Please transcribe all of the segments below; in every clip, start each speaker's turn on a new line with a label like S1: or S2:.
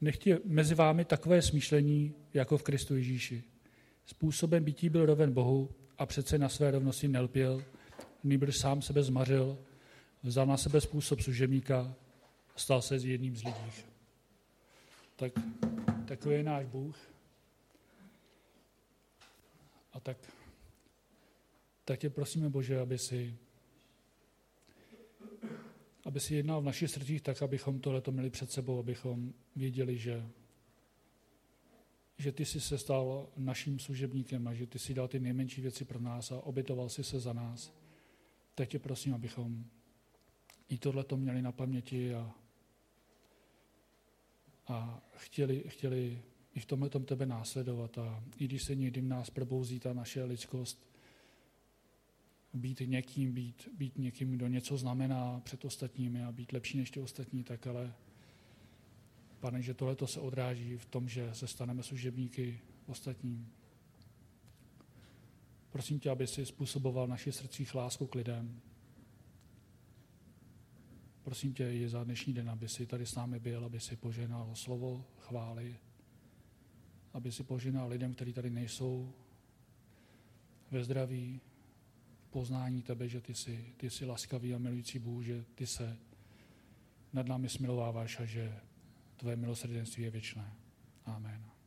S1: Nech je mezi vámi takové smýšlení, jako v Kristu Ježíši. Způsobem bytí byl roven Bohu a přece na své rovnosti nelpěl, nýbrž sám sebe zmařil, vzal na sebe způsob služebníka a stal se z jedním z lidí. Tak takový je náš Bůh. A tak, tak tě prosíme, Bože, aby si, aby si jednal v našich srdcích tak, abychom tohleto měli před sebou, abychom věděli, že, že ty jsi se stal naším služebníkem a že ty jsi dal ty nejmenší věci pro nás a obětoval jsi se za nás. Tak tě prosím, abychom i tohleto měli na paměti a, a chtěli, chtěli i v tomhle tom tebe následovat. A i když se někdy v nás probouzí ta naše lidskost, být někým, být, být někým, kdo něco znamená před ostatními a být lepší než ty ostatní, tak ale pane, že tohle se odráží v tom, že se staneme služebníky ostatním. Prosím tě, aby si způsoboval naše srdcích lásku k lidem. Prosím tě i za dnešní den, aby si tady s námi byl, aby si poženal slovo chvály, aby si požehnal lidem, kteří tady nejsou, ve zdraví, poznání tebe, že ty jsi, ty jsi laskavý a milující Bůh, že ty se nad námi smilováváš a že tvoje milosrdenství je věčné. Amen.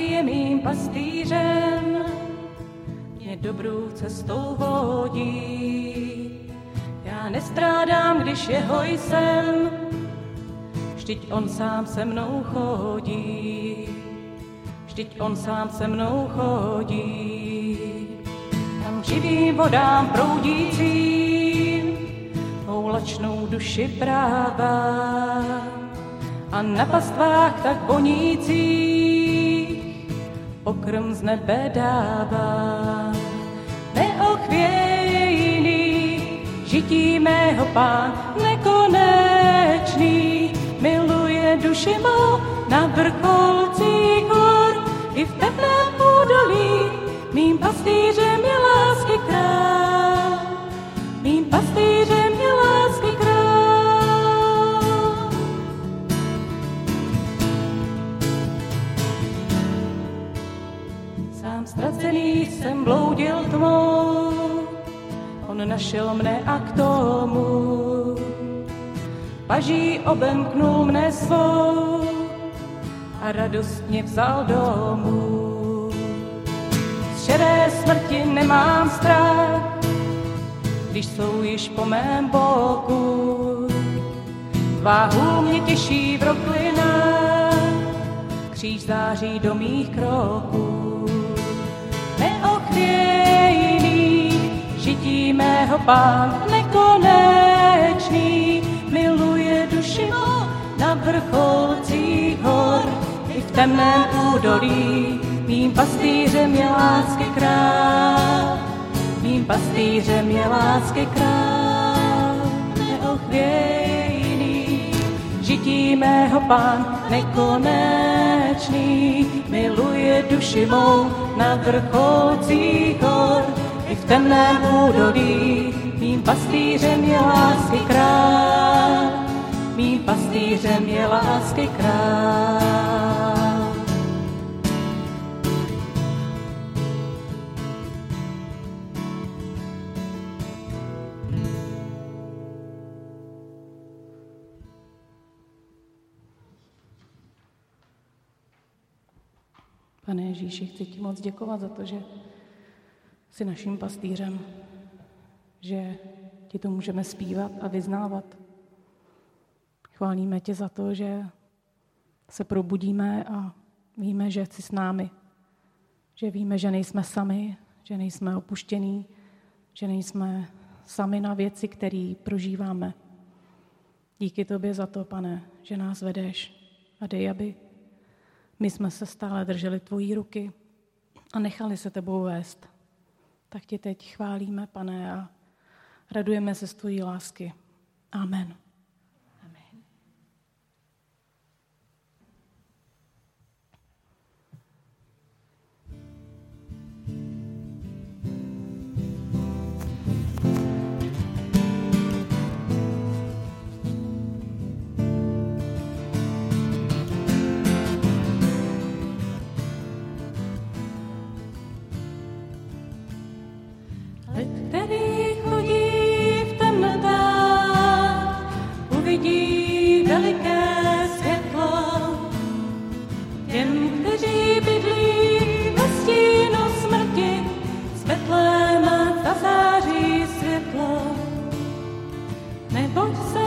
S1: Lásky je mým pastýřem, mě dobrou cestou vodí. Já nestrádám, když jeho jsem, vždyť on sám se mnou chodí. Vždyť on sám se mnou chodí. Tam živým vodám proudícím, moulačnou duši práva a na pastvách tak vonících pokrm z nebe dává. Neochvějný žití mého pán nekonečný, miluje duši mou na vrcholcích hor i v teplém údolí, mým pastýřem je lásky ztracený jsem bloudil tmou, on našel mne a k tomu paží obemknul mne svou a radostně vzal domů. Z šedé smrti nemám strach, když jsou již po mém boku. Váhu mě těší v roklinách, kříž září do mých kroků. Žití mého pán nekonečný, miluje duši na vrcholcích hor i v temném údolí. Mým pastýřem je lásky král, mým pastýřem je lásky král, neochvějný. Žití mého pán nekonečný, miluje duši mou na vrcholcích hor i v temném údolí. Mým pastýřem je lásky král, mým pastýřem je lásky král. Pane Ježíši, chci ti moc děkovat za to, že jsi naším pastýřem, že ti to můžeme zpívat a vyznávat. Chválíme tě za to, že se probudíme a víme, že jsi s námi. Že víme, že nejsme sami, že nejsme opuštění, že nejsme sami na věci, které prožíváme. Díky tobě za to, pane, že nás vedeš a dej, aby my jsme se stále drželi tvojí ruky a nechali se tebou vést. Tak tě teď chválíme, pane, a radujeme se z tvojí lásky. Amen. Neboť se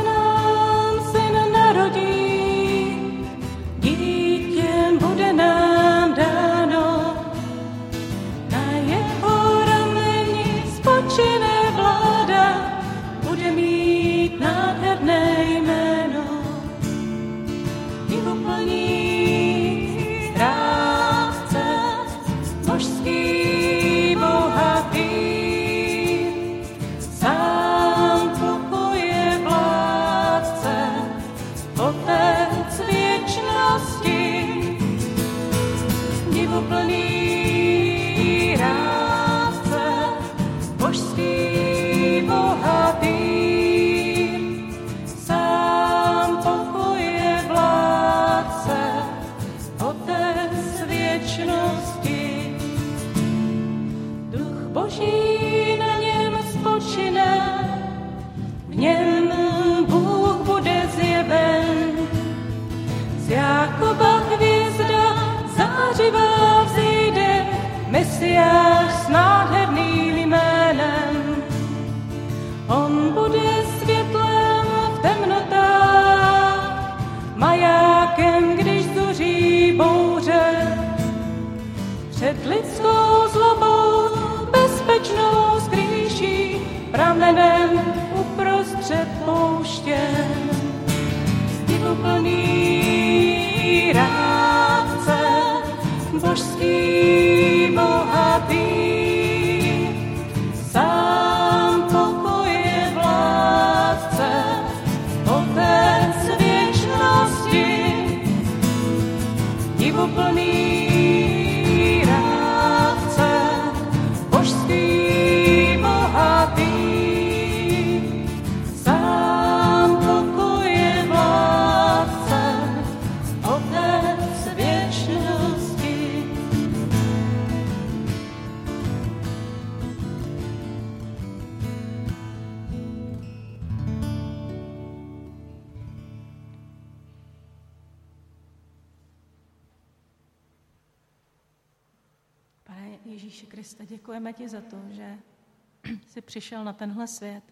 S2: přišel na tenhle svět.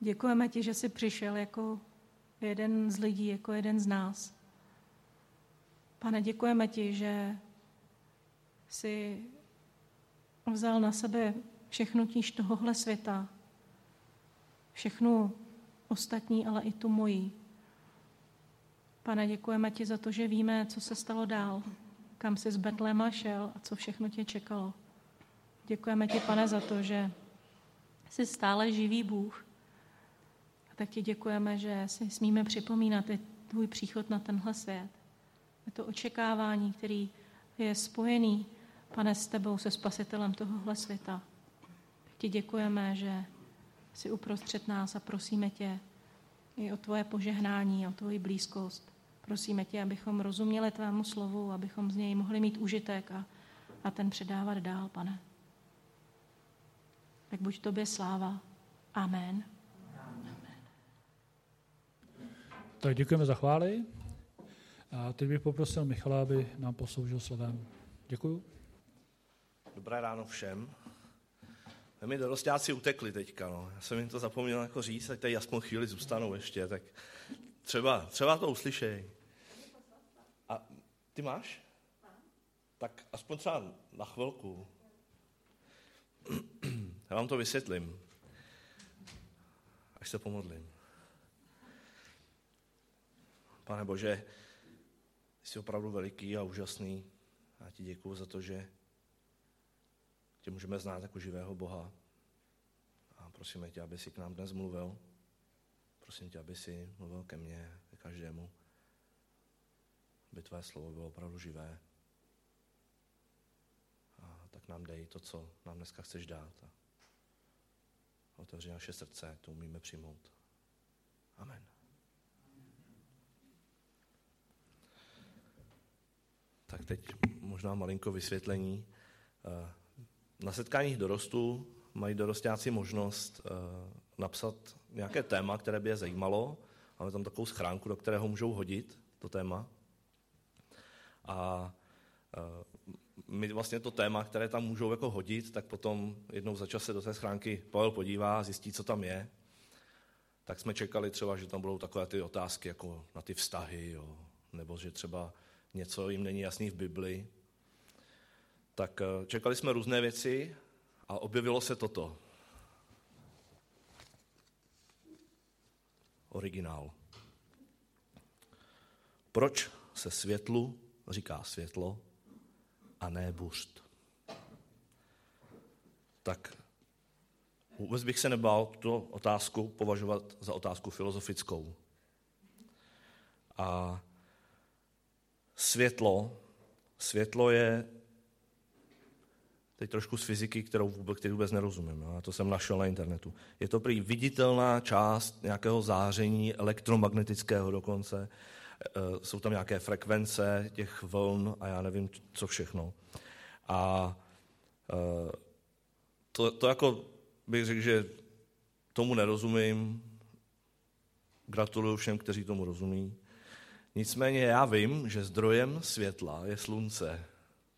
S2: Děkujeme ti, že jsi přišel jako jeden z lidí, jako jeden z nás. Pane, děkujeme ti, že jsi vzal na sebe všechnu tíž tohohle světa, všechnu ostatní, ale i tu mojí. Pane, děkujeme ti za to, že víme, co se stalo dál, kam jsi z Betléma šel a co všechno tě čekalo. Děkujeme ti, pane, za to, že jsi stále živý Bůh. A tak ti děkujeme, že si smíme připomínat i tvůj příchod na tenhle svět. Je to očekávání, který je spojený, pane, s tebou, se spasitelem tohohle světa. Tak ti děkujeme, že jsi uprostřed nás a prosíme tě i o tvoje požehnání, o tvoji blízkost. Prosíme tě, abychom rozuměli tvému slovu, abychom z něj mohli mít užitek a, a ten předávat dál, pane. Tak buď tobě sláva. Amen.
S3: Tak děkujeme za chvály. A teď bych poprosil Michala, aby nám posloužil slovem. Děkuju.
S4: Dobré ráno všem. Mi dorostáci utekli teďka, no. Já jsem jim to zapomněl jako říct, ať tady aspoň chvíli zůstanou ještě, tak třeba, třeba to uslyšej. A ty máš? Tak aspoň třeba na chvilku. Já vám to vysvětlím, až se pomodlím. Pane Bože, jsi opravdu veliký a úžasný. Já ti děkuji za to, že tě můžeme znát jako živého Boha. A prosíme tě, aby si k nám dnes mluvil. Prosím tě, aby si mluvil ke mně, ke každému. Aby tvé slovo bylo opravdu živé. A tak nám dej to, co nám dneska chceš dát. A otevři naše srdce, to umíme přijmout. Amen. Tak teď možná malinko vysvětlení. Eh, Na setkáních dorostů mají dorostáci možnost eh, napsat nějaké téma, které by je zajímalo. Máme tam takovou schránku, do kterého můžou hodit to téma. A eh, my vlastně to téma, které tam můžou jako hodit, tak potom jednou za čas se do té schránky Pavel podívá, zjistí, co tam je. Tak jsme čekali třeba, že tam budou takové ty otázky jako na ty vztahy, jo, nebo že třeba něco jim není jasný v Bibli. Tak eh, čekali jsme různé věci a objevilo se toto. Originál. Proč se světlu říká světlo a ne buřt? Tak vůbec bych se nebál tu otázku považovat za otázku filozofickou. A světlo, světlo je teď trošku z fyziky, kterou vůbec, který vůbec nerozumím. A to jsem našel na internetu. Je to prý viditelná část nějakého záření elektromagnetického dokonce. E, Jsou tam nějaké frekvence těch vln a já nevím, co všechno. A e, to, to jako bych řekl, že tomu nerozumím. Gratuluju všem, kteří tomu rozumí. Nicméně já vím, že zdrojem světla je slunce.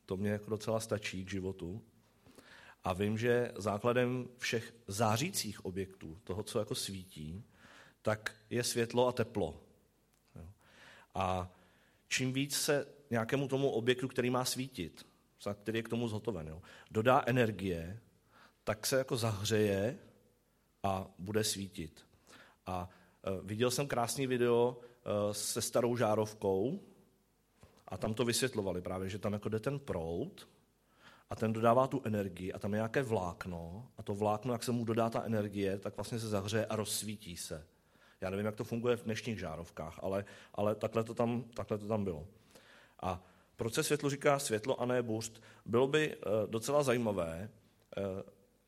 S4: To mě jako docela stačí k životu. A vím, že základem všech zářících objektů, toho, co jako svítí, tak je světlo a teplo. A čím víc se nějakému tomu objektu, který má svítit, který je k tomu zhotoven, jo, dodá energie, tak se jako zahřeje a bude svítit. A e, viděl jsem krásný video e, se starou žárovkou a tam to vysvětlovali právě, že tam jako jde ten proud a ten dodává tu energii a tam je nějaké vlákno a to vlákno, jak se mu dodá ta energie, tak vlastně se zahřeje a rozsvítí se. Já nevím, jak to funguje v dnešních žárovkách, ale, ale takhle, to tam, takhle to tam bylo. A proč se světlo říká světlo a ne burst? Bylo by uh, docela zajímavé uh,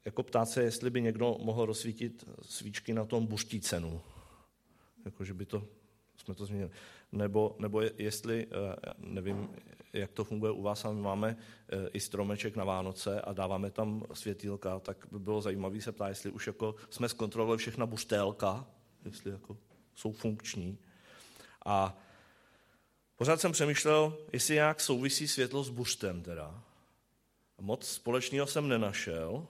S4: jako ptát se, jestli by někdo mohl rozsvítit svíčky na tom buštícenu. Jako, že by to, jsme to změnili. Nebo, nebo jestli, uh, nevím, jak to funguje u vás, ale my máme i stromeček na Vánoce a dáváme tam světýlka, tak by bylo zajímavé se ptát, jestli už jako jsme zkontrolovali všechna buštélka, jestli jako jsou funkční. A pořád jsem přemýšlel, jestli nějak souvisí světlo s buštem teda. Moc společného jsem nenašel,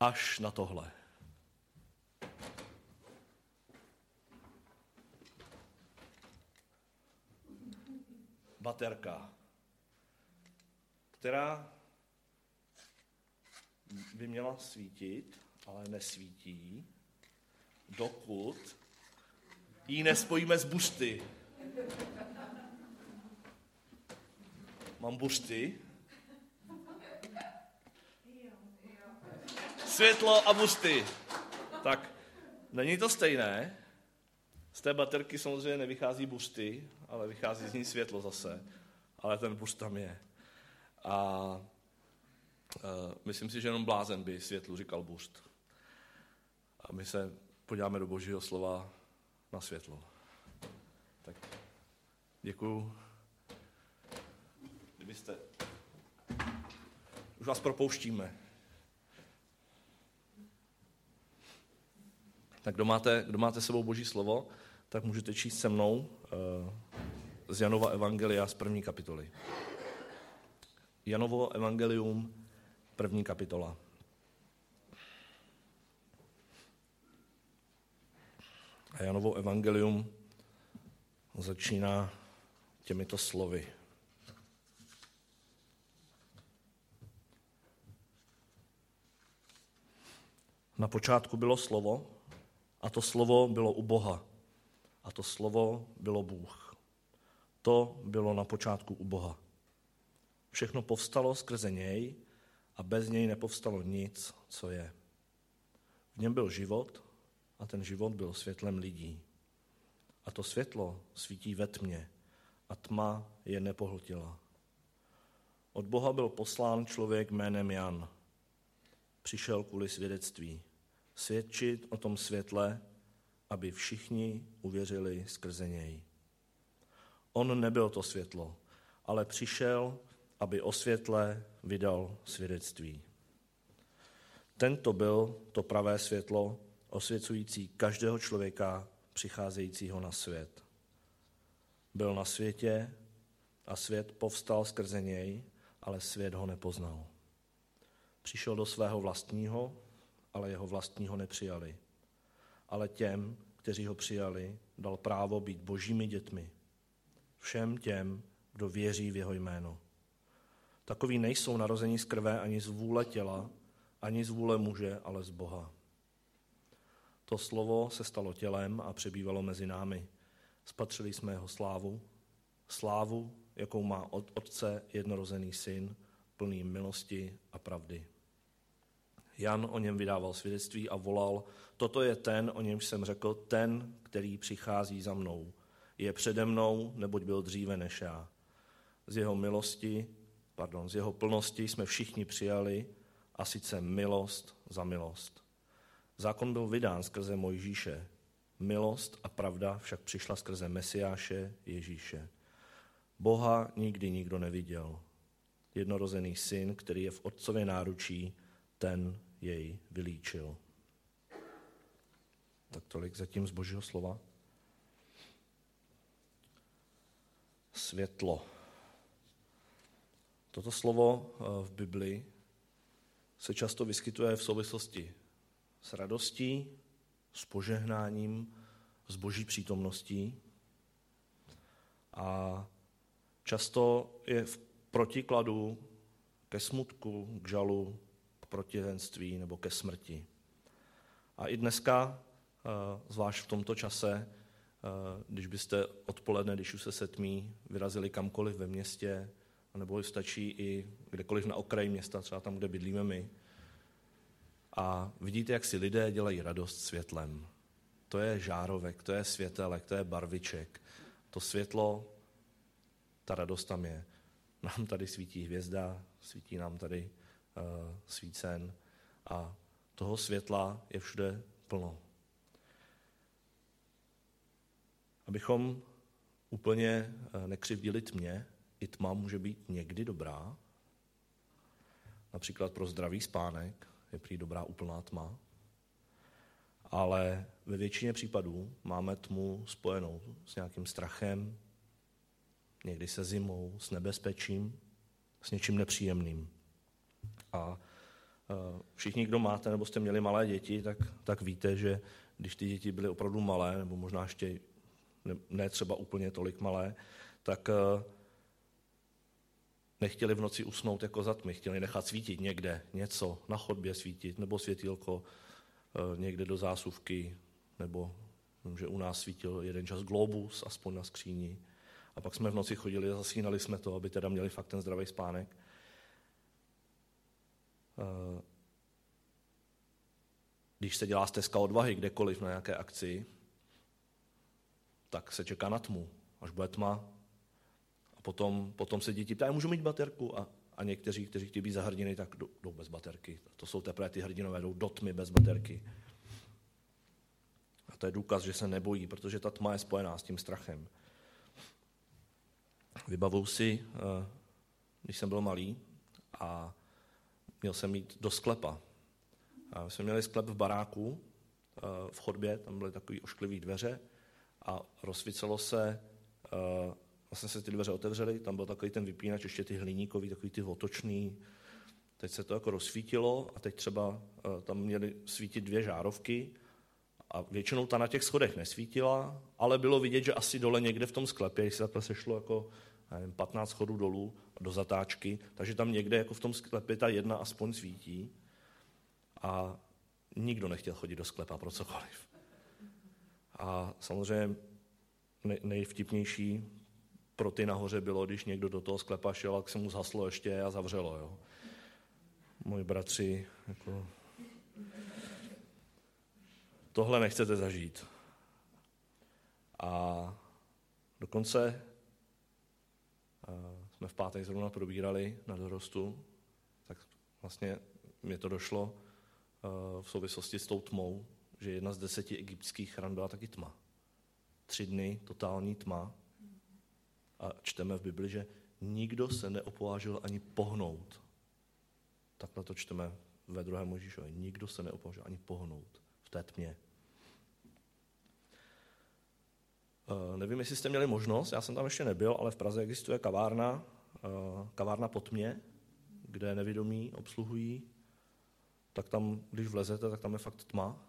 S4: až na tohle. Baterka, která by měla svítit, ale nesvítí dokud ji nespojíme s bušty. Mám bušty. Světlo a bušty. Tak, není to stejné. Z té baterky samozřejmě nevychází bušty, ale vychází z ní světlo zase. Ale ten bušt tam je. A uh, myslím si, že jenom blázen by světlu říkal bušt. A my se podíváme do Božího slova na světlo. Tak děkuju. Kdybyste... Už vás propouštíme. Tak kdo máte, kdo máte sebou Boží slovo, tak můžete číst se mnou uh, z Janova Evangelia z první kapitoly. Janovo Evangelium, první kapitola. A Janovo evangelium začíná těmito slovy. Na počátku bylo slovo a to slovo bylo u Boha a to slovo bylo Bůh. To bylo na počátku u Boha. Všechno povstalo skrze něj a bez něj nepovstalo nic, co je. V něm byl život a ten život byl světlem lidí. A to světlo svítí ve tmě a tma je nepohltila. Od Boha byl poslán člověk jménem Jan. Přišel kvůli svědectví. Svědčit o tom světle, aby všichni uvěřili skrze něj. On nebyl to světlo, ale přišel, aby o světle vydal svědectví. Tento byl to pravé světlo, osvěcující každého člověka přicházejícího na svět. Byl na světě a svět povstal skrze něj, ale svět ho nepoznal. Přišel do svého vlastního, ale jeho vlastního nepřijali. Ale těm, kteří ho přijali, dal právo být božími dětmi. Všem těm, kdo věří v jeho jméno. Takoví nejsou narození z krve ani z vůle těla, ani z vůle muže, ale z Boha. To slovo se stalo tělem a přebývalo mezi námi. Spatřili jsme jeho slávu, slávu, jakou má od Otce jednorozený syn, plný milosti a pravdy. Jan o něm vydával svědectví a volal, toto je ten, o němž jsem řekl, ten, který přichází za mnou. Je přede mnou, neboť byl dříve než já. Z jeho milosti, pardon, z jeho plnosti jsme všichni přijali, a sice milost za milost. Zákon byl vydán skrze Mojžíše, milost a pravda však přišla skrze Mesiáše Ježíše. Boha nikdy nikdo neviděl. Jednorozený syn, který je v otcově náručí, ten jej vylíčil. Tak tolik zatím z Božího slova. Světlo. Toto slovo eh, v Bibli se často vyskytuje v souvislosti s radostí, s požehnáním, s boží přítomností a často je v protikladu ke smutku, k žalu, k protivenství nebo ke smrti. A i dneska, eh, zvlášť v tomto čase, eh, když byste odpoledne, když už se setmí, vyrazili kamkoliv ve městě, nebo stačí i kdekoliv na okraji města, třeba tam, kde bydlíme my, a vidíte, jak si lidé dělají radost světlem. To je žárovek, to je světelek, to je barviček. To světlo, ta radost tam je. Nám tady svítí hvězda, svítí nám tady uh, svícen a toho světla je všude plno. Abychom úplně uh, nekřivdili tmě, i tma může být někdy dobrá, například pro zdravý spánek je prý dobrá úplná tma, ale ve většině případů máme tmu spojenou s nějakým strachem, někdy se zimou, s nebezpečím, s něčím nepříjemným. A e, všichni, kdo máte nebo jste měli malé děti, tak, tak víte, že když ty děti byly opravdu malé, nebo možná ještě ne, ne třeba úplně tolik malé, tak e, nechtěli v noci usnout jako za tmy, chtěli nechat svítit někde něco, na chodbě svítit, nebo světílko e, někde do zásuvky, nebo že u nás svítil jeden čas globus, aspoň na skříni. A pak jsme v noci chodili a zasínali jsme to, aby teda měli fakt ten zdravý spánek. E, když se dělá stezka odvahy kdekoliv na nějaké akci, tak se čeká na tmu. Až bude tma, potom, potom se děti ptají, můžu mít baterku? A, a někteří, kteří chtějí být za hrdiny, tak jdou bez baterky. To jsou teprve ty hrdinové, jdou do tmy bez baterky. A to je důkaz, že se nebojí, protože ta tma je spojená s tím strachem. Vybavuju si, eh, když jsem byl malý a měl jsem jít do sklepa. A jsme měli sklep v baráku, eh, v chodbě, tam byly takové ošklivé dveře a rozsvícelo se eh, vlastně se ty dveře otevřely, tam byl takový ten vypínač, ještě ty hliníkový, takový ty otočný. Teď se to jako rozsvítilo a teď třeba uh, tam měly svítit dvě žárovky a většinou ta na těch schodech nesvítila, ale bylo vidět, že asi dole někde v tom sklepě, když se takhle sešlo jako nevím, 15 schodů dolů do zatáčky, takže tam někde jako v tom sklepě ta jedna aspoň svítí a nikdo nechtěl chodit do sklepa pro cokoliv. A samozřejmě nejvtipnější pro ty nahoře bylo, když někdo do toho sklepa šel, tak se mu zhaslo ještě a zavřelo. Jo. Moji bratři, jako... tohle nechcete zažít. A dokonce jsme v pátek zrovna probírali na dorostu, tak vlastně mě to došlo v souvislosti s tou tmou, že jedna z deseti egyptských ran byla taky tma. Tři dny totální tma, a čteme v Bibli, že nikdo se neopovážil ani pohnout. Takhle to čteme ve druhém Možíšovi. Nikdo se neopovážil ani pohnout v té tmě. Uh, nevím, jestli jste měli možnost, já jsem tam ještě nebyl, ale v Praze existuje kavárna, uh, kavárna po tmě, kde nevědomí obsluhují, tak tam, když vlezete, tak tam je fakt tma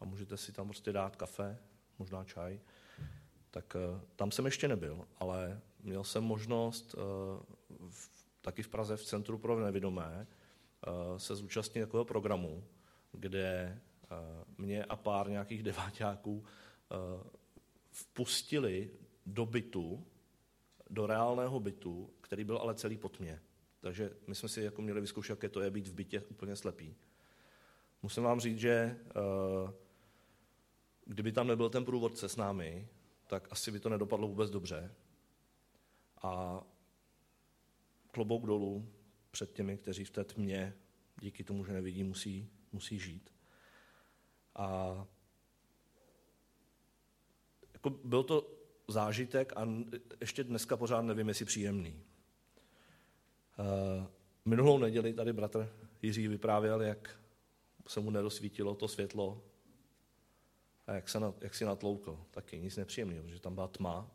S4: a můžete si tam prostě dát kafe, možná čaj tak eh, tam jsem ještě nebyl, ale měl jsem možnost eh, v, taky v Praze v Centru pro nevidomé eh, se zúčastnit takového programu, kde mě a pár nějakých deváťáků vpustili do bytu, do reálného bytu, který byl ale celý pod mě. Takže my jsme si jako měli vyzkoušet, jaké to je být v bytě úplně slepý. Musím vám říct, že kdyby tam nebyl ten průvodce s námi, tak asi by to nedopadlo vůbec dobře. A klobouk dolů před těmi, kteří v té tmě díky tomu, že nevidí, musí, musí žít. A jako byl to zážitek a ještě dneska pořád nevím, jestli příjemný. Minulou neděli tady bratr Jiří vyprávěl, jak se mu nerozsvítilo to světlo a jak, se na, jak si natloukl, taky nic nepříjemného, protože tam byla tma.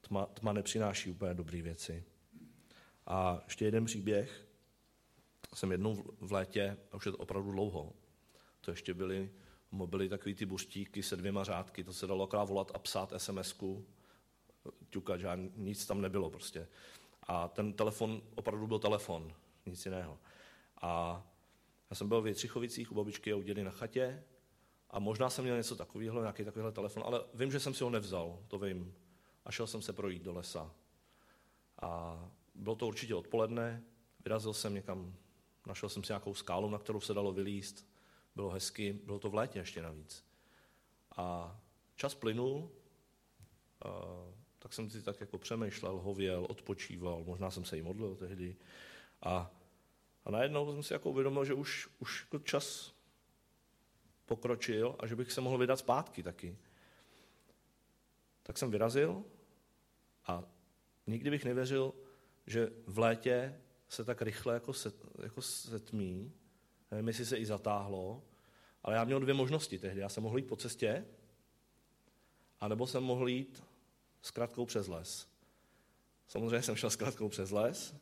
S4: Tma, tma nepřináší úplně dobré věci. A ještě jeden příběh. Jsem jednou v létě, a už je to opravdu dlouho, to ještě byly mobily takový ty buřtíky se dvěma řádky, to se dalo akorát volat a psát SMS-ku, ťukat, že nic tam nebylo prostě. A ten telefon opravdu byl telefon, nic jiného. A já jsem byl v Jitřichovicích u babičky a u na chatě a možná jsem měl něco takového, nějaký takovýhle telefon, ale vím, že jsem si ho nevzal, to vím. A šel jsem se projít do lesa. A bylo to určitě odpoledne, vyrazil jsem někam, našel jsem si nějakou skálu, na kterou se dalo vylíst, bylo hezky, bylo to v létě ještě navíc. A čas plynul, tak jsem si tak jako přemýšlel, hověl, odpočíval, možná jsem se jí modlil tehdy. A, a najednou jsem si jako uvědomil, že už, už jako čas pokročil a že bych se mohl vydat zpátky taky. Tak jsem vyrazil a nikdy bych nevěřil, že v létě se tak rychle jako, set, jako setmí, nevím, jestli se i zatáhlo, ale já měl dvě možnosti tehdy. Já jsem mohl jít po cestě, anebo jsem mohl jít s kratkou přes les. Samozřejmě jsem šel s kratkou přes les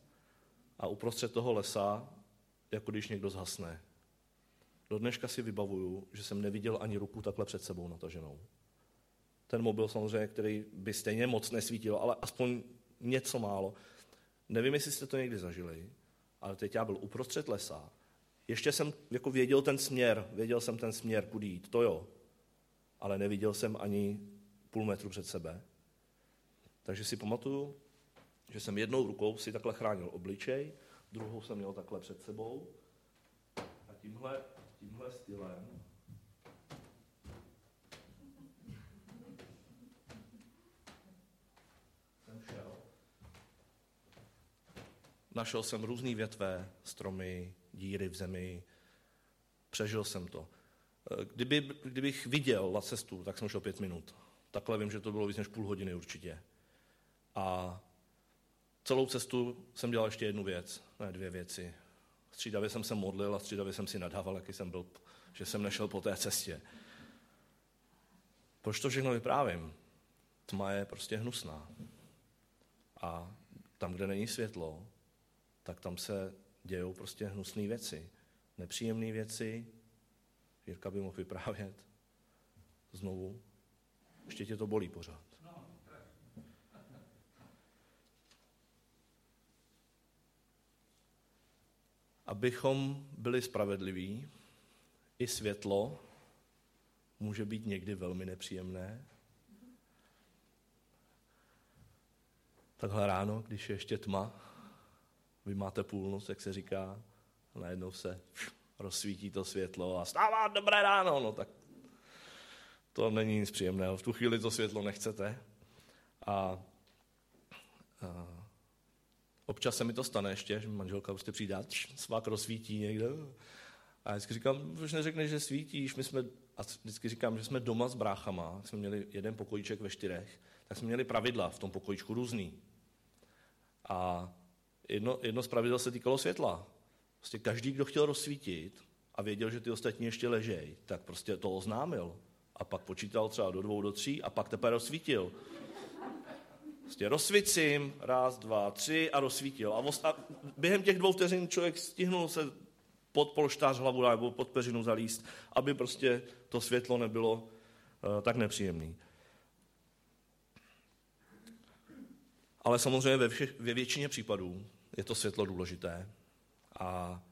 S4: a uprostřed toho lesa, jako když někdo zhasne. Do dneška si vybavuju, že jsem neviděl ani ruku takhle před sebou nataženou. Ten mobil samozřejmě, který by stejně moc nesvítil, ale aspoň něco málo. Nevím, jestli jste to někdy zažili, ale teď já byl uprostřed lesa. Ještě jsem jako věděl ten směr, věděl jsem ten směr, kudy jít, to jo. Ale neviděl jsem ani půl metru před sebe. Takže si pamatuju, že jsem jednou rukou si takhle chránil obličej, druhou jsem měl takhle před sebou a tímhle, tímhle stylem jsem šel. Našel jsem různé větve, stromy, díry v zemi, přežil jsem to. Kdyby, kdybych viděl na cestu, tak jsem šel pět minut. Takhle vím, že to bylo víc než půl hodiny určitě. A celou cestu jsem dělal ještě jednu věc, ne dvě věci. Střídavě jsem se modlil a střídavě jsem si nadával, jaký jsem byl, že jsem nešel po té cestě. Proč to všechno vyprávím? Tma je prostě hnusná. A tam, kde není světlo, tak tam se dějou prostě hnusné věci. Nepříjemné věci. Jirka by mohl vyprávět znovu. Ještě tě to bolí pořád. Abychom byli spravedliví, i světlo může být někdy velmi nepříjemné. Takhle ráno, když je ještě tma, vy máte půlnoc, jak se říká, a najednou se rozsvítí to světlo a stává dobré ráno, no tak to není nic příjemného. V tu chvíli to světlo nechcete. A, a občas se mi to stane ještě, že manželka prostě přijde a svák rozsvítí někde. A vždycky říkám, proč neřekneš, že svítíš? My jsme, a vždycky říkám, že jsme doma s bráchama, jsme měli jeden pokojíček ve čtyřech, tak jsme měli pravidla v tom pokojíčku různý. A jedno, jedno z pravidel se týkalo světla. Prostě každý, kdo chtěl rozsvítit a věděl, že ty ostatní ještě ležejí, tak prostě to oznámil. A pak počítal třeba do dvou, do tří a pak teprve rozsvítil. Prostě rozsvicím, raz, dva, tři a rozsvítil. A, a během těch dvou vteřin člověk stihnul se pod polštář hlavu nebo pod peřinu zalíst, aby prostě to světlo nebylo uh, tak nepříjemné. Ale samozřejmě ve, všech, ve většině případů je to světlo důležité. A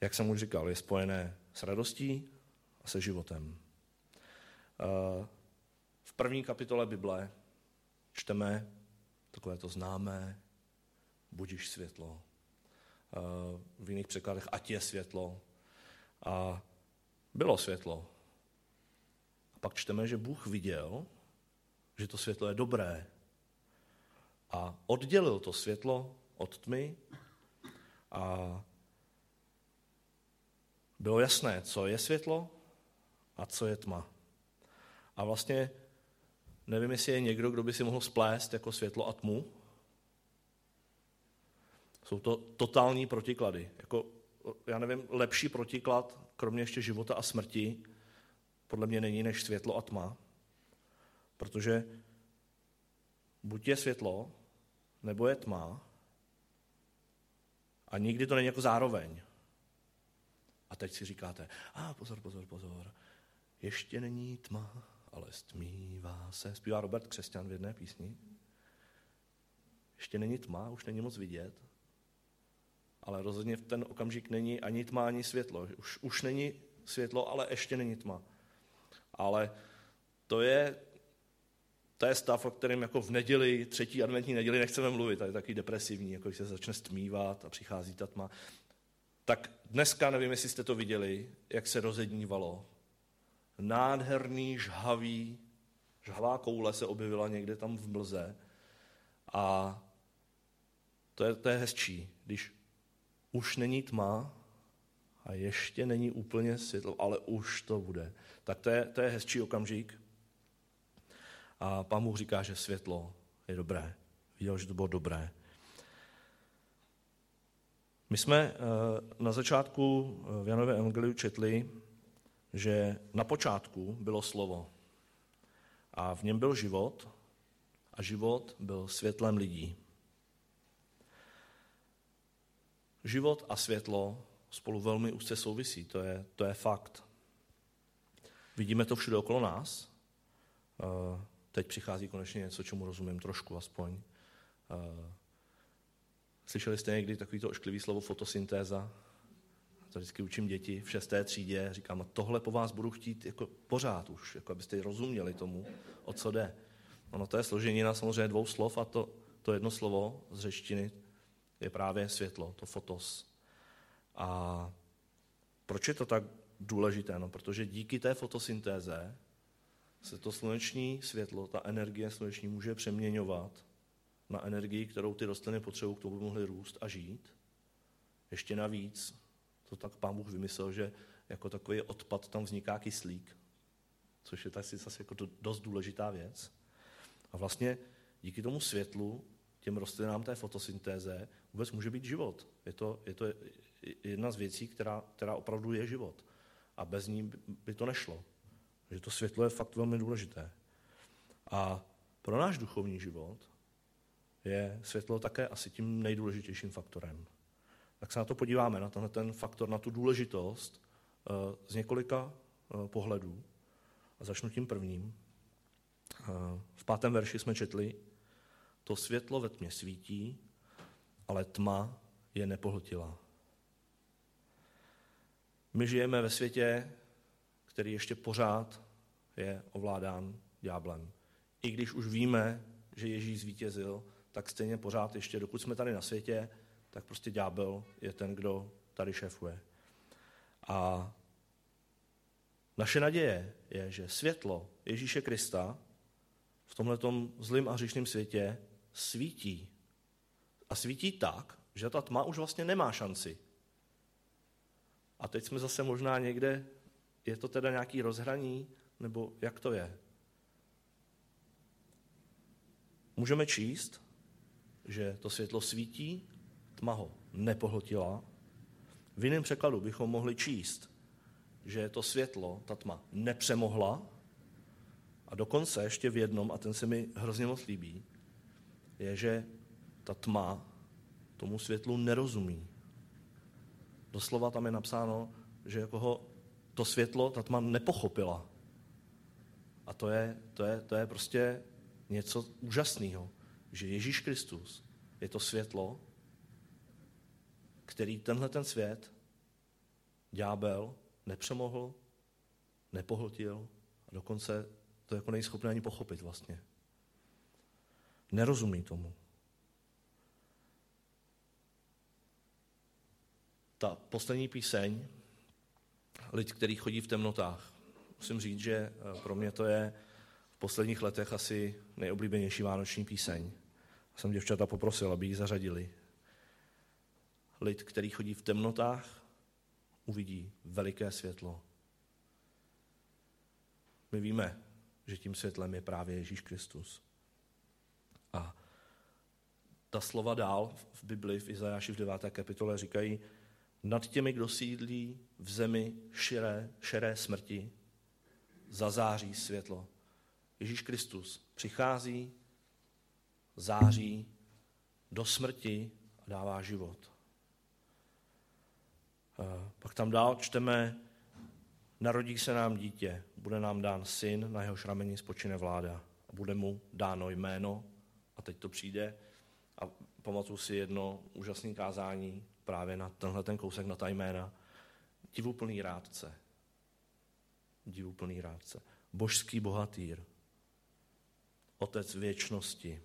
S4: jak jsem už říkal, je spojené s radostí a se životem. Eh, v první kapitole Bible čteme takové to známé, budíš světlo. Eh, v jiných překladech, ať je světlo. A bylo světlo. A pak čteme, že Bůh viděl, že to světlo je dobré. A oddělil to světlo od tmy a bylo jasné, co je světlo a co je tma. A vlastně nevím, jestli je někdo, kdo by si mohl splést jako světlo a tmu. Jsou to totální protiklady. Jako, já nevím, lepší protiklad, kromě ještě života a smrti, podle mě není než světlo a tma. Protože buď je světlo, nebo je tma, A nikdy to není jako zároveň. A teď si říkáte, a ah, pozor, pozor, pozor, ještě není tma, ale stmívá se. Zpívá Robert Křesťan v jedné písni. Ještě není tma, už není moc vidět, ale rozhodně v ten okamžik není ani tma, ani světlo. Už, už není světlo, ale ještě není tma. Ale to je, to je stav, o kterém jako v neděli, třetí adventní neděli nechceme mluvit, a je taky depresivní, jako když se začne stmívat a přichází ta tma. Tak dneska, nevím, jestli jste to viděli, jak se rozednívalo. Nádherný, žhavý, žhavá koule se objevila někde tam v mlze. A to je, to je hezčí, když už není tma a ještě není úplně světlo, ale už to bude. Tak to je, to je hezčí okamžik. A pán Bůh říká, že světlo je dobré. Viděl, že to bylo dobré. My jsme eh, na začátku v Janově Evangeliu četli, že na počátku bylo slovo a v něm byl život a život byl světlem lidí. Život a světlo spolu velmi úzce souvisí, to je, to je fakt. Vidíme to všude okolo nás. Eh, teď přichází konečně něco, čemu rozumím trošku aspoň. Slyšeli jste někdy takový to ošklivý slovo fotosyntéza? To vždycky učím děti v šesté třídě. Říkám, a tohle po vás budu chtít jako pořád už, jako abyste rozuměli tomu, o co jde. Ono to je složení na samozřejmě dvou slov a to, to jedno slovo z řečtiny je právě světlo, to fotos. A proč je to tak důležité? No, protože díky té fotosyntéze se to sluneční světlo, ta energie sluneční může přeměňovat na energii, kterou ty rostliny potřebují k tomu, aby mohly růst a žít. Ještě navíc, to tak pán Bůh vymyslel, že jako takový odpad tam vzniká kyslík, což je asi zase jako dost důležitá věc. A vlastně díky tomu světlu, těm rostlinám té fotosyntéze, vůbec může být život. Je to, je to jedna z věcí, která, která opravdu je život. A bez ní by to nešlo. Že to světlo je fakt velmi důležité. A pro náš duchovní život je světlo také asi tím nejdůležitějším faktorem. Tak se na to podíváme, na tenhle ten faktor, na tu důležitost eh, z několika eh, pohledů. A začnu tím prvním. Eh, v pátém verši jsme četli, to světlo ve tmě svítí, ale tma je nepohltila. My žijeme ve světě, který ještě pořád je ovládán dňáblem. I když už víme, že Ježíš zvítězil, tak stejně pořád ještě, dokud jsme tady na světě, tak prostě ďábel je ten, kdo tady šéfuje. A naše naděje je, že světlo Ježíše Krista v tomhle zlým a hříšném světě svítí. A svítí tak, že ta tma už vlastně nemá šanci. A teď jsme zase možná někde, je to teda nějaký rozhraní, nebo jak to je? Můžeme číst, že to světlo svítí, tma ho nepohltila. V jiném překladu bychom mohli číst, že to světlo, ta tma, nepřemohla. A dokonce ještě v jednom, a ten se mi hrozně moc líbí, je, že ta tma tomu světlu nerozumí. Doslova tam je napsáno, že jako ho to světlo, ta tma nepochopila. A to je, to je, to je prostě něco úžasného že Ježíš Kristus je to světlo, který tenhle ten svět, ďábel, nepřemohl, nepohltil a dokonce to jako nejschopné ani pochopit vlastně. Nerozumí tomu. Ta poslední píseň, lid, který chodí v temnotách, musím říct, že eh, pro mě to je v posledních letech asi nejoblíbenější vánoční píseň jsem děvčata poprosil, aby ji zařadili. Lid, který chodí v temnotách, uvidí veliké světlo. My víme, že tím světlem je právě Ježíš Kristus. A ta slova dál v Bibli, v Izajáši v 9. kapitole říkají, nad těmi, kdo sídlí v zemi širé, šeré smrti, zazáří světlo. Ježíš Kristus přichází září do smrti a dává život. Pak tam dál čteme, narodí se nám dítě, bude nám dán syn, na jehož rameni spočine vláda a bude mu dáno jméno. A teď to přijde a pamatuju si jedno úžasné kázání právě na tenhle ten kousek na ta jména. Divuplný rádce. Divuplný rádce. Božský bohatýr. Otec věčnosti.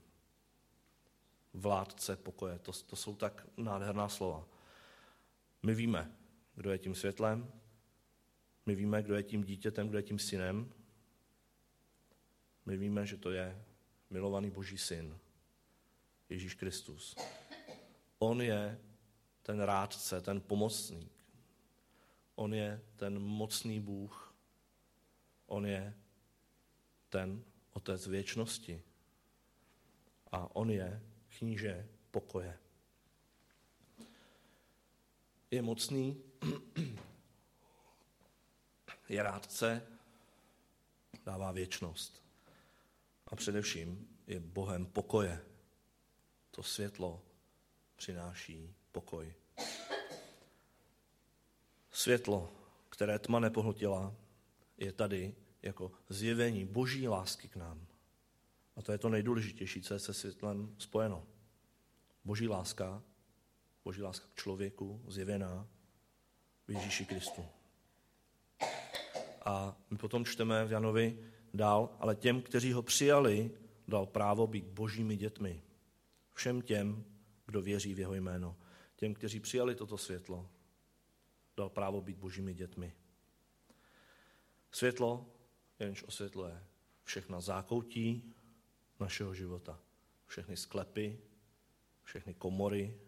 S4: Vládce pokoje. To, to jsou tak nádherná slova. My víme, kdo je tím světlem, my víme, kdo je tím dítětem, kdo je tím synem. My víme, že to je milovaný Boží syn, Ježíš Kristus. On je ten rádce, ten pomocník. On je ten mocný Bůh. On je ten otec věčnosti. A on je kníže pokoje. Je mocný, je rádce, dává věčnost. A především je Bohem pokoje. To světlo přináší pokoj. Světlo, které tma nepohltila, je tady jako zjevení boží lásky k nám. A to je to nejdůležitější, co je se světlem spojeno. Boží láska, boží láska k člověku, zjevená v Ježíši Kristu. A my potom čteme v Janovi dál, ale těm, kteří ho přijali, dal právo být božími dětmi. Všem těm, kdo věří v jeho jméno. Těm, kteří přijali toto světlo, dal právo být božími dětmi. Světlo, jenž osvětluje všechna zákoutí našeho života, všechny sklepy, všechny komory,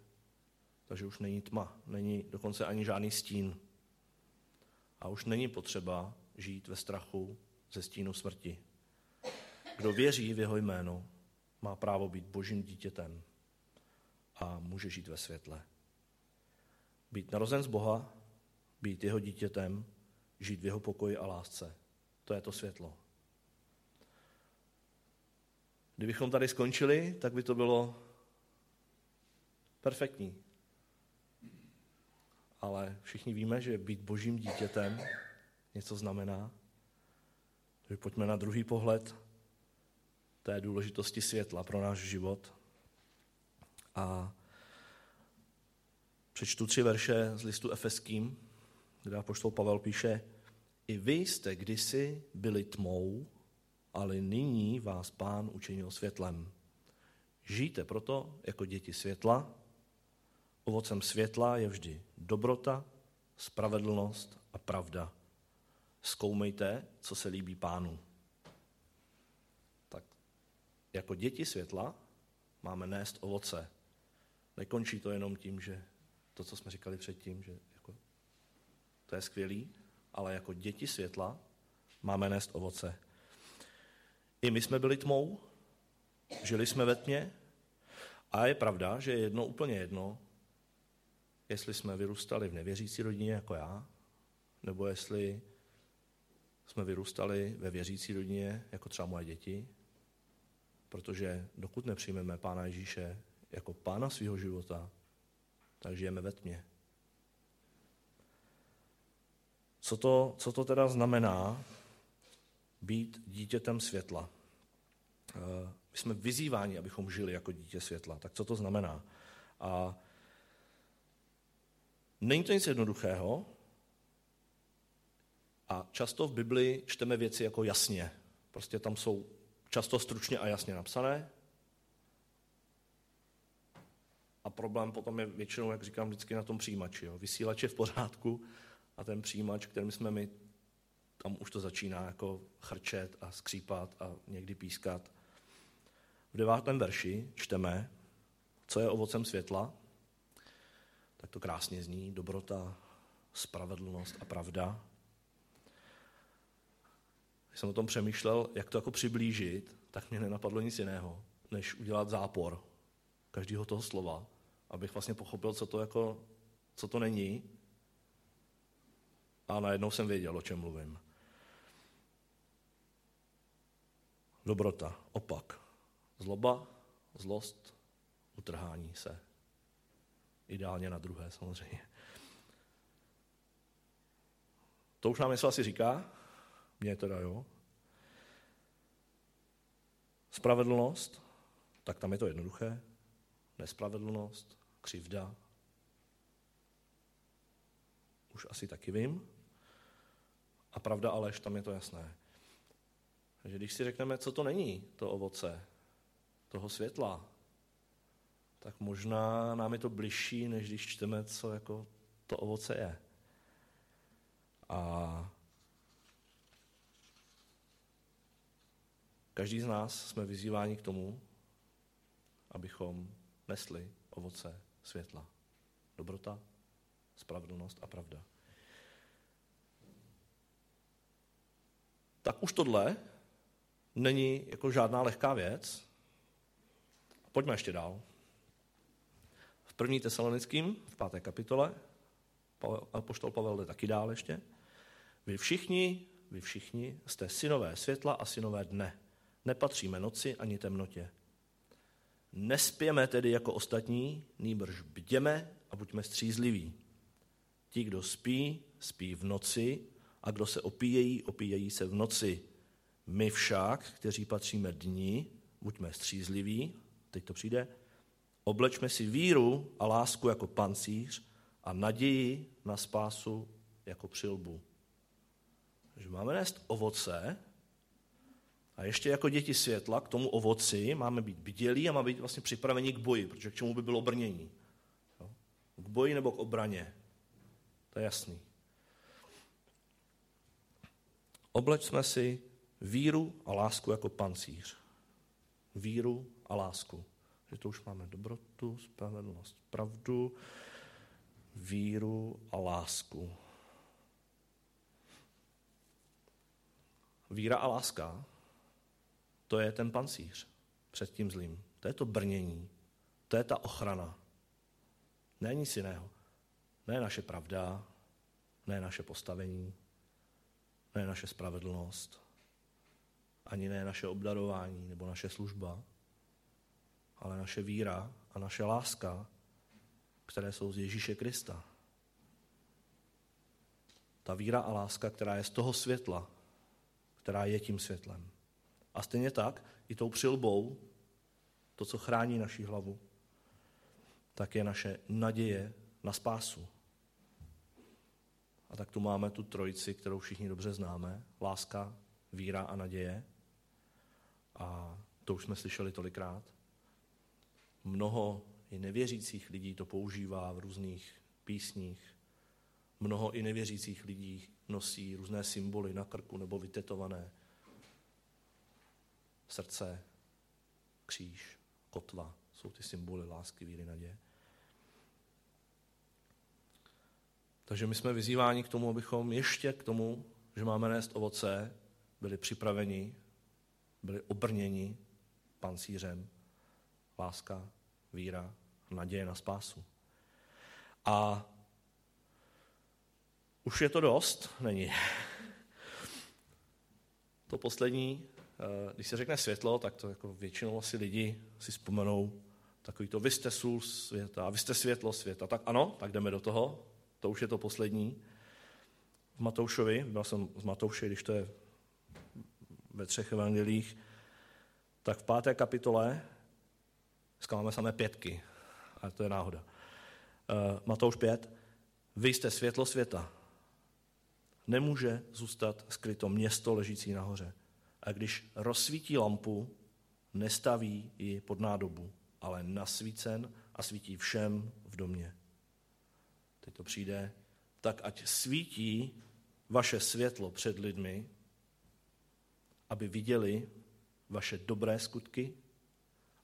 S4: takže už není tma, není dokonce ani žádný stín. A už není potřeba žít ve strachu ze stínu smrti. Kdo věří v jeho jméno, má právo být božím dítětem a může žít ve světle. Být narozen z Boha, být jeho dítětem, žít v jeho pokoji a lásce. To je to světlo. Kdybychom tady skončili, tak by to bylo perfektní. Ale všichni víme, že být božím dítětem něco znamená. Takže pojďme na druhý pohled té důležitosti světla pro náš život. A přečtu tři verše z listu Efeským, kde poštol Pavel píše, i vy jste kdysi byli tmou, ale nyní vás pán učinil světlem. Žijte proto jako děti světla. Ovocem světla je vždy dobrota, spravedlnost a pravda zkoumejte, co se líbí pánu. Tak jako děti světla máme nést ovoce. Nekončí to jenom tím, že to, co jsme říkali předtím, že jako, to je skvělý, ale jako děti světla máme nést ovoce. I my jsme byli tmou, žili jsme ve tmě a je pravda, že je jedno úplně jedno, jestli jsme vyrůstali v nevěřící rodině jako já, nebo jestli jsme vyrůstali ve věřící rodině, jako třeba moje děti, protože dokud nepřijmeme Pána Ježíše jako Pána svého života, tak žijeme ve tmě. Co to, co to teda znamená být dítětem světla? Eh, my jsme vyzýváni, abychom žili jako dítě světla. Tak co to znamená? A není to nic jednoduchého, a často v Bibli čteme věci jako jasně. Prostě tam jsou často stručně a jasně napsané. A problém potom je většinou, jak říkám vždycky, na tom přijímači. Jo. Vysílač je v pořádku a ten přijímač, kterým jsme my, tam už to začíná jako chrčet a skřípat a někdy pískat. V devátém verši čteme, co je ovocem světla. Tak to krásně zní, dobrota, spravedlnost a pravda. Když jsem o tom přemýšlel, jak to jako přiblížit, tak mě nenapadlo nic jiného, než udělat zápor každého toho slova, abych vlastně pochopil, co to, jako, co to není. A najednou jsem věděl, o čem mluvím. Dobrota, opak. Zloba, zlost, utrhání se. Ideálně na druhé samozřejmě. To už nám něco asi říká? Mně teda jo. Spravedlnost, tak tam je to jednoduché. Nespravedlnost, křivda. Už asi taky vím. A pravda ale, tam je to jasné. Takže když si řekneme, co to není, to ovoce, toho světla, tak možná nám je to bližší, než když čteme, co jako to ovoce je. A každý z nás jsme vyzýváni k tomu, abychom nesli ovoce světla. Dobrota, spravedlnost a pravda. Tak už tohle není jako žádná lehká věc. Pojďme ještě dál. První tesalonickým, v páté kapitole, poštol Pavel jde taky dál ještě. Vy všichni, vy všichni jste synové světla a synové dne. Nepatříme noci ani temnotě. Nespěme tedy jako ostatní, nýbrž bděme a buďme střízliví. Ti, kdo spí, spí v noci a kdo se opíjejí, opíjejí se v noci. My však, kteří patříme dní, buďme střízliví, teď to přijde, oblečme si víru a lásku jako pancíř a naději na spásu jako přilbu. Takže máme nést ovoce a ještě jako děti světla k tomu ovoci máme být bdělí a máme být vlastně připraveni k boji, protože k čemu by bylo brnění? K boji nebo k obraně? To je jasný. Oblečme si víru a lásku jako pancíř. Víru a lásku. Že to už máme dobrotu, spravedlnost, pravdu, víru a lásku. Víra a láska, to je ten pancíř před tím zlým. To je to brnění, to je ta ochrana. Ne nic jiného. Ne naše pravda, ne naše postavení, ne naše spravedlnost, ani ne naše obdarování nebo naše služba, ale naše víra a naše láska, které jsou z Ježíše Krista. Ta víra a láska, která je z toho světla, která je tím světlem. A stejně tak i tou přilbou, to, co chrání naši hlavu, tak je naše naděje na spásu. A tak tu máme tu trojici, kterou všichni dobře známe. Láska, víra a naděje. A to už jsme slyšeli tolikrát. Mnoho i nevěřících lidí to používá v různých písních. Mnoho i nevěřících lidí nosí různé symboly na krku nebo vytetované. Srdce, kříž, kotva jsou ty symboly lásky, víry, naděje. Takže my jsme vyzýváni k tomu, abychom ještě k tomu, že máme nést ovoce, byli připraveni, byli obrněni pancířem, láska, víra, naděje na spásu. A už je to dost? Není. To poslední, eh, když se řekne světlo, tak to jako většinou asi lidi si vzpomenou takový to, vy jste sůl světa, vy jste světlo světa. Tak ano, tak jdeme do toho. To už je to poslední. V Matoušovi, byl jsem z Matouše, když to je ve třech evangelích, tak v páté kapitole, dneska máme samé pětky, ale to je náhoda. Uh, Matouš 5, vy jste světlo světa. Nemůže zůstat skryto město ležící nahoře. A když rozsvítí lampu, nestaví ji pod nádobu, ale nasvícen a svítí všem v domě teď to přijde, tak ať svítí vaše světlo před lidmi, aby viděli vaše dobré skutky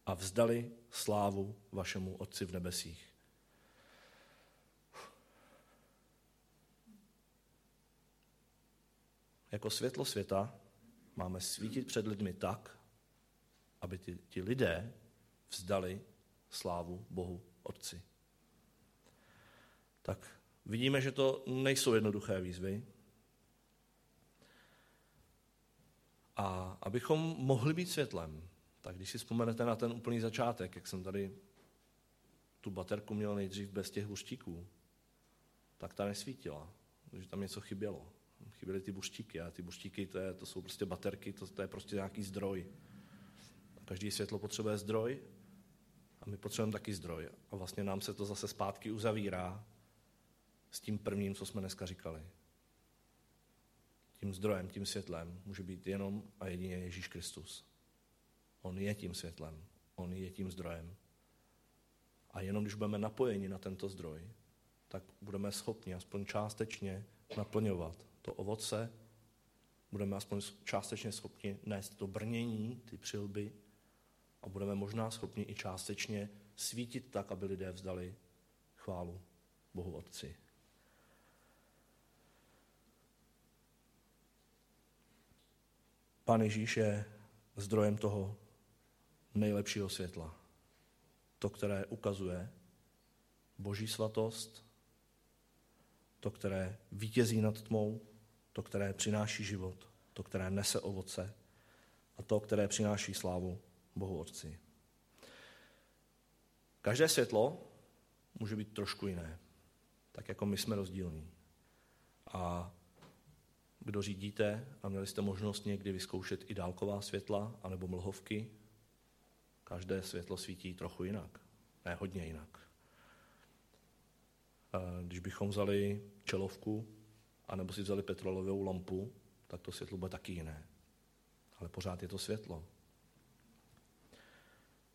S4: a vzdali slávu vašemu Otci v nebesích. Jako světlo světa máme svítit před lidmi tak, aby ti, ti lidé vzdali slávu Bohu Otci tak vidíme, že to nejsou jednoduché výzvy. A abychom mohli být světlem, tak když si vzpomenete na ten úplný začátek, jak jsem tady tu baterku měl nejdřív bez těch hluštíků, tak ta nesvítila, protože tam něco chybělo. chyběly ty buřtíky. A ty buřtíky, to, je, to jsou prostě baterky, to, to je prostě nějaký zdroj. Každý světlo potřebuje zdroj a my potřebujeme taky zdroj. A vlastně nám se to zase zpátky uzavírá s tím prvním, co jsme dneska říkali. Tím zdrojem, tím světlem může být jenom a jedině Ježíš Kristus. On je tím světlem, on je tím zdrojem. A jenom když budeme napojeni na tento zdroj, tak budeme schopni aspoň částečně naplňovat to ovoce, budeme aspoň částečně schopni nést to brnění, ty přilby a budeme možná schopni i částečně svítit tak, aby lidé vzdali chválu Bohu Otci. Pán Ježíš je zdrojem toho nejlepšího světla. To, které ukazuje boží svatost, to, které vítězí nad tmou, to, které přináší život, to, které nese ovoce a to, které přináší slávu Bohu Otci. Každé světlo může být trošku jiné, tak jako my jsme rozdílní. A kdo řídíte a měli jste možnost někdy vyzkoušet i dálková světla anebo mlhovky, každé světlo svítí trochu jinak, ne hodně jinak. Když bychom vzali čelovku, anebo si vzali petrolovou lampu, tak to světlo bude taky jiné. Ale pořád je to světlo.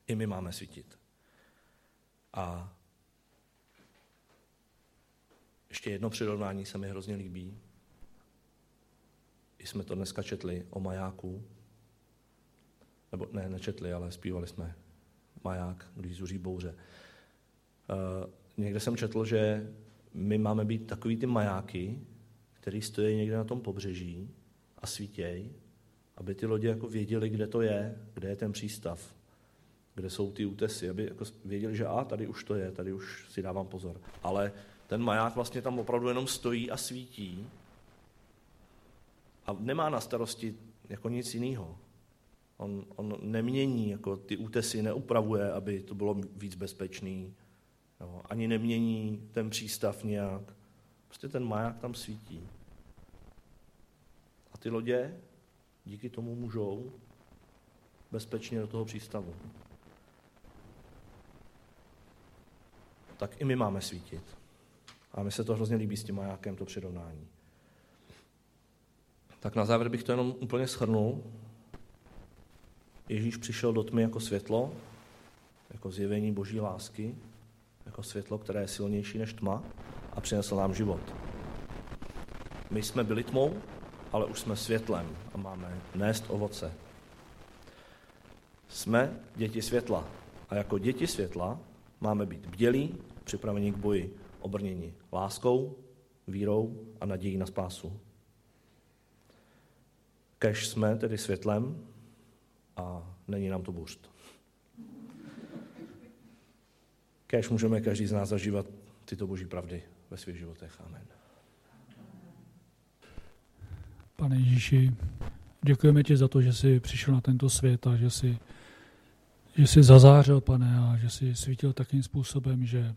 S4: I my máme svítit. A ještě jedno přirovnání se mi hrozně líbí. I jsme to dneska četli o majáku. Nebo ne, nečetli, ale zpívali jsme maják, když zuří bouře. Uh, někde jsem četl, že my máme být takový ty majáky, který stojí někde na tom pobřeží a svítěj, aby ty lodi jako věděli, kde to je, kde je ten přístav, kde jsou ty útesy, aby jako věděli, že a tady už to je, tady už si dávám pozor. Ale ten maják vlastně tam opravdu jenom stojí a svítí a nemá na starosti jako nic jiného. On, on nemění, jako ty útesy neupravuje, aby to bylo víc bezpečný, jo, ani nemění ten přístav nějak. Prostě ten maják tam svítí. A ty lodě díky tomu můžou bezpečně do toho přístavu. Tak i my máme svítit. A mi se to hrozně líbí s tím majákem, to přirovnání. Tak na závěr bych to jenom úplně schrnul. Ježíš přišel do tmy jako světlo, jako zjevení boží lásky, jako světlo, které je silnější než tma a přinesl nám život. My jsme byli tmou, ale už jsme světlem a máme nést ovoce. Jsme děti světla a jako děti světla máme být bdělí, připraveni k boji, obrněni láskou, vírou a nadějí na spásu. Kež jsme tedy světlem a není nám to bůřt. Kež můžeme každý z nás zažívat tyto boží pravdy ve svých životech. Amen.
S3: Pane Ježíši, děkujeme ti za to, že jsi přišel na tento svět a že jsi, že jsi zazářil, pane, a že jsi svítil takým způsobem, že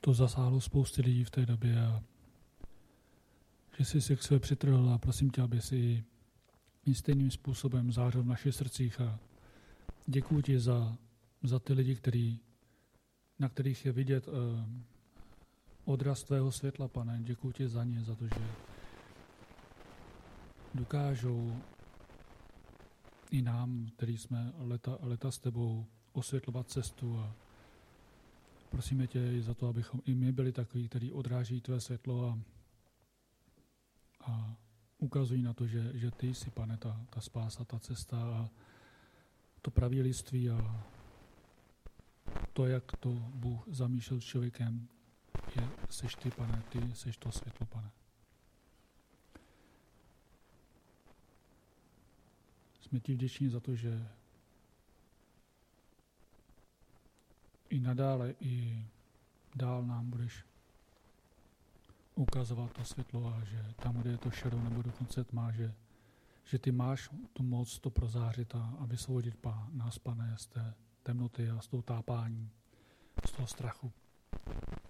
S3: to zasáhlo spousty lidí v té době a že jsi se k své přitrhl a prosím tě, aby si stejným způsobem zářil v našich srdcích a děkuji ti za, za ty lidi, který, na kterých je vidět uh, odraz tvého světla, pane. Děkuji ti za ně, za to, že dokážou i nám, který jsme leta, leta s tebou, osvětlovat cestu a prosíme tě i za to, abychom i my byli takový, který odráží tvé světlo a, a ukazují na to, že, že ty jsi, pane, ta, ta spása, ta cesta a to pravíliství a to, jak to Bůh zamýšlel s člověkem, je, seš ty, pane, ty seš to světlo, pane. Jsme ti vděční za to, že i nadále, i dál nám budeš ukazovat to světlo a že tam, kde je to šedou nebo dokonce tma, že, že ty máš tu moc to prozářit a, a vysvobodit pá, nás, pane, z té temnoty a z toho tápání, z toho strachu.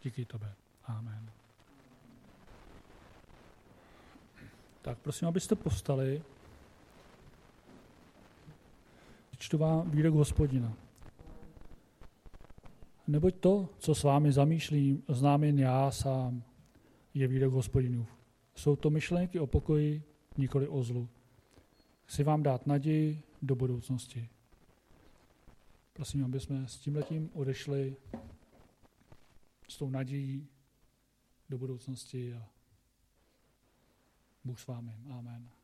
S3: Díky tebe. Amen. Tak prosím, abyste povstali. Čtu vám výrok hospodina. Neboť to, co s vámi zamýšlím, znám jen já sám, je výrok hospodinův. Jsou to myšlenky o pokoji, nikoli o zlu. Chci vám dát naději do budoucnosti. Prosím, aby jsme s tímhletím odešli s tou nadějí do budoucnosti a Bůh s vámi. Amen.